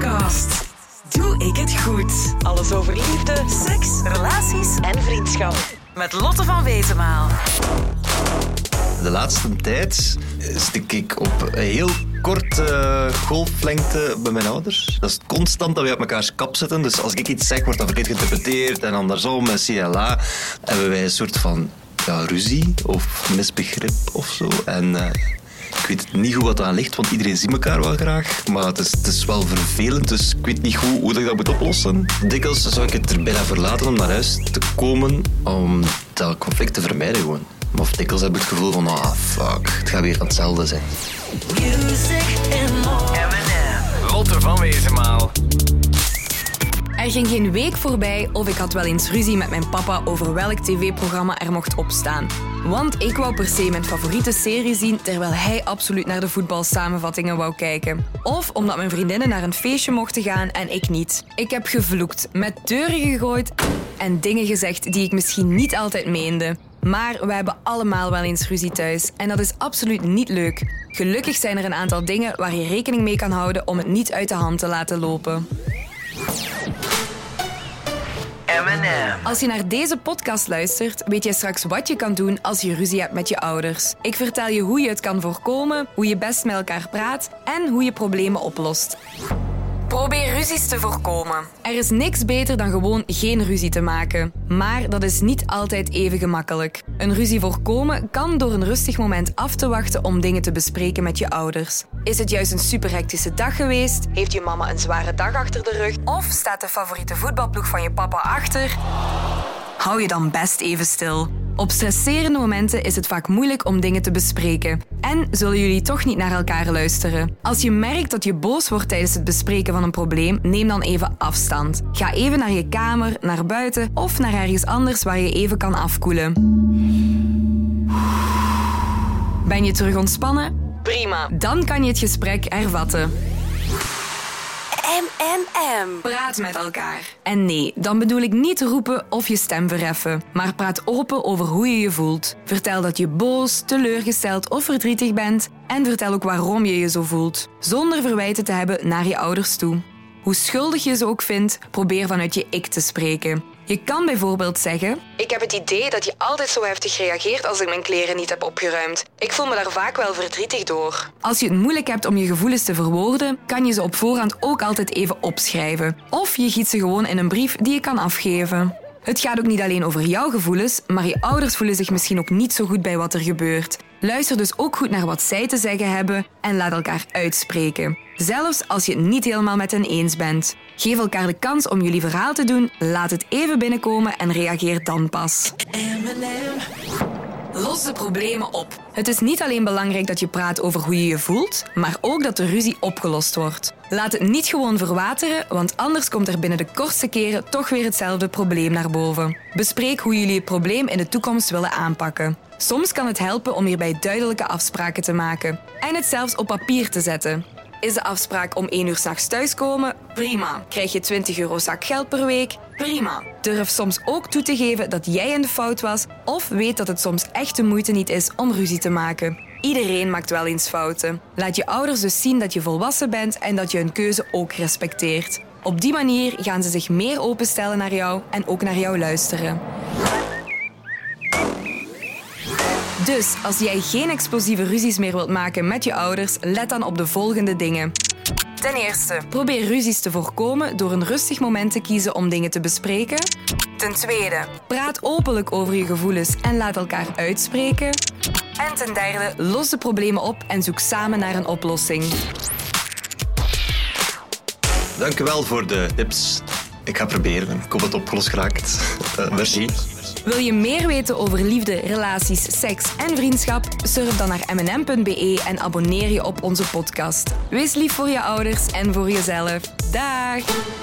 podcast. Doe ik het goed? Alles over liefde, seks, relaties en vriendschap. Met Lotte van Wezenmaal. De laatste tijd stik ik op een heel korte golflengte bij mijn ouders. Dat is constant dat we op elkaars kap zitten. Dus als ik iets zeg, wordt dat verkeerd geïnterpreteerd. En andersom, en CLA, hebben wij een soort van ja, ruzie of misbegrip of zo. En uh, ik weet niet goed wat aan ligt, want iedereen ziet elkaar wel graag. Maar het is, het is wel vervelend, dus ik weet niet goed hoe ik dat moet oplossen. Dikwijls zou ik het er bijna verlaten om naar huis te komen, om dat conflict te vermijden gewoon. Maar dikwijls heb ik het gevoel van, ah fuck, het gaat weer hetzelfde zijn. Music and more. Lotte van Wezenmaal. Er ging geen week voorbij of ik had wel eens ruzie met mijn papa over welk tv-programma er mocht opstaan. Want ik wou per se mijn favoriete serie zien terwijl hij absoluut naar de voetbalsamenvattingen wou kijken. Of omdat mijn vriendinnen naar een feestje mochten gaan en ik niet. Ik heb gevloekt, met deuren gegooid en dingen gezegd die ik misschien niet altijd meende. Maar we hebben allemaal wel eens ruzie thuis en dat is absoluut niet leuk. Gelukkig zijn er een aantal dingen waar je rekening mee kan houden om het niet uit de hand te laten lopen. Als je naar deze podcast luistert, weet je straks wat je kan doen als je ruzie hebt met je ouders. Ik vertel je hoe je het kan voorkomen, hoe je best met elkaar praat en hoe je problemen oplost. Probeer ruzies te voorkomen. Er is niks beter dan gewoon geen ruzie te maken. Maar dat is niet altijd even gemakkelijk. Een ruzie voorkomen kan door een rustig moment af te wachten om dingen te bespreken met je ouders. Is het juist een superhectische dag geweest? Heeft je mama een zware dag achter de rug? Of staat de favoriete voetbalploeg van je papa achter? Hou je dan best even stil. Op stresserende momenten is het vaak moeilijk om dingen te bespreken. En zullen jullie toch niet naar elkaar luisteren. Als je merkt dat je boos wordt tijdens het bespreken van een probleem, neem dan even afstand. Ga even naar je kamer, naar buiten of naar ergens anders waar je even kan afkoelen. Ben je terug ontspannen? Prima. Dan kan je het gesprek hervatten. M&M. Praat met elkaar. En nee, dan bedoel ik niet roepen of je stem verheffen, maar praat open over hoe je je voelt. Vertel dat je boos, teleurgesteld of verdrietig bent en vertel ook waarom je je zo voelt, zonder verwijten te hebben naar je ouders toe. Hoe schuldig je ze ook vindt, probeer vanuit je ik te spreken. Je kan bijvoorbeeld zeggen: Ik heb het idee dat je altijd zo heftig reageert als ik mijn kleren niet heb opgeruimd. Ik voel me daar vaak wel verdrietig door. Als je het moeilijk hebt om je gevoelens te verwoorden, kan je ze op voorhand ook altijd even opschrijven. Of je giet ze gewoon in een brief die je kan afgeven. Het gaat ook niet alleen over jouw gevoelens, maar je ouders voelen zich misschien ook niet zo goed bij wat er gebeurt. Luister dus ook goed naar wat zij te zeggen hebben en laat elkaar uitspreken. Zelfs als je het niet helemaal met hen eens bent. Geef elkaar de kans om jullie verhaal te doen, laat het even binnenkomen en reageer dan pas. Los de problemen op. Het is niet alleen belangrijk dat je praat over hoe je je voelt, maar ook dat de ruzie opgelost wordt. Laat het niet gewoon verwateren, want anders komt er binnen de kortste keren toch weer hetzelfde probleem naar boven. Bespreek hoe jullie het probleem in de toekomst willen aanpakken. Soms kan het helpen om hierbij duidelijke afspraken te maken en het zelfs op papier te zetten. Is de afspraak om 1 uur s'nachts thuiskomen? Prima. Krijg je 20 euro zakgeld per week? Prima. Durf soms ook toe te geven dat jij in de fout was of weet dat het soms echt de moeite niet is om ruzie te maken. Iedereen maakt wel eens fouten. Laat je ouders dus zien dat je volwassen bent en dat je hun keuze ook respecteert. Op die manier gaan ze zich meer openstellen naar jou en ook naar jou luisteren. Dus als jij geen explosieve ruzies meer wilt maken met je ouders, let dan op de volgende dingen. Ten eerste, probeer ruzies te voorkomen door een rustig moment te kiezen om dingen te bespreken. Ten tweede, praat openlijk over je gevoelens en laat elkaar uitspreken. En ten derde, los de problemen op en zoek samen naar een oplossing. Dank u wel voor de tips. Ik ga proberen. Ik hoop het opgelost geraakt. Uh, merci. Wil je meer weten over liefde, relaties, seks en vriendschap? Surf dan naar mnm.be en abonneer je op onze podcast. Wees lief voor je ouders en voor jezelf. Dag!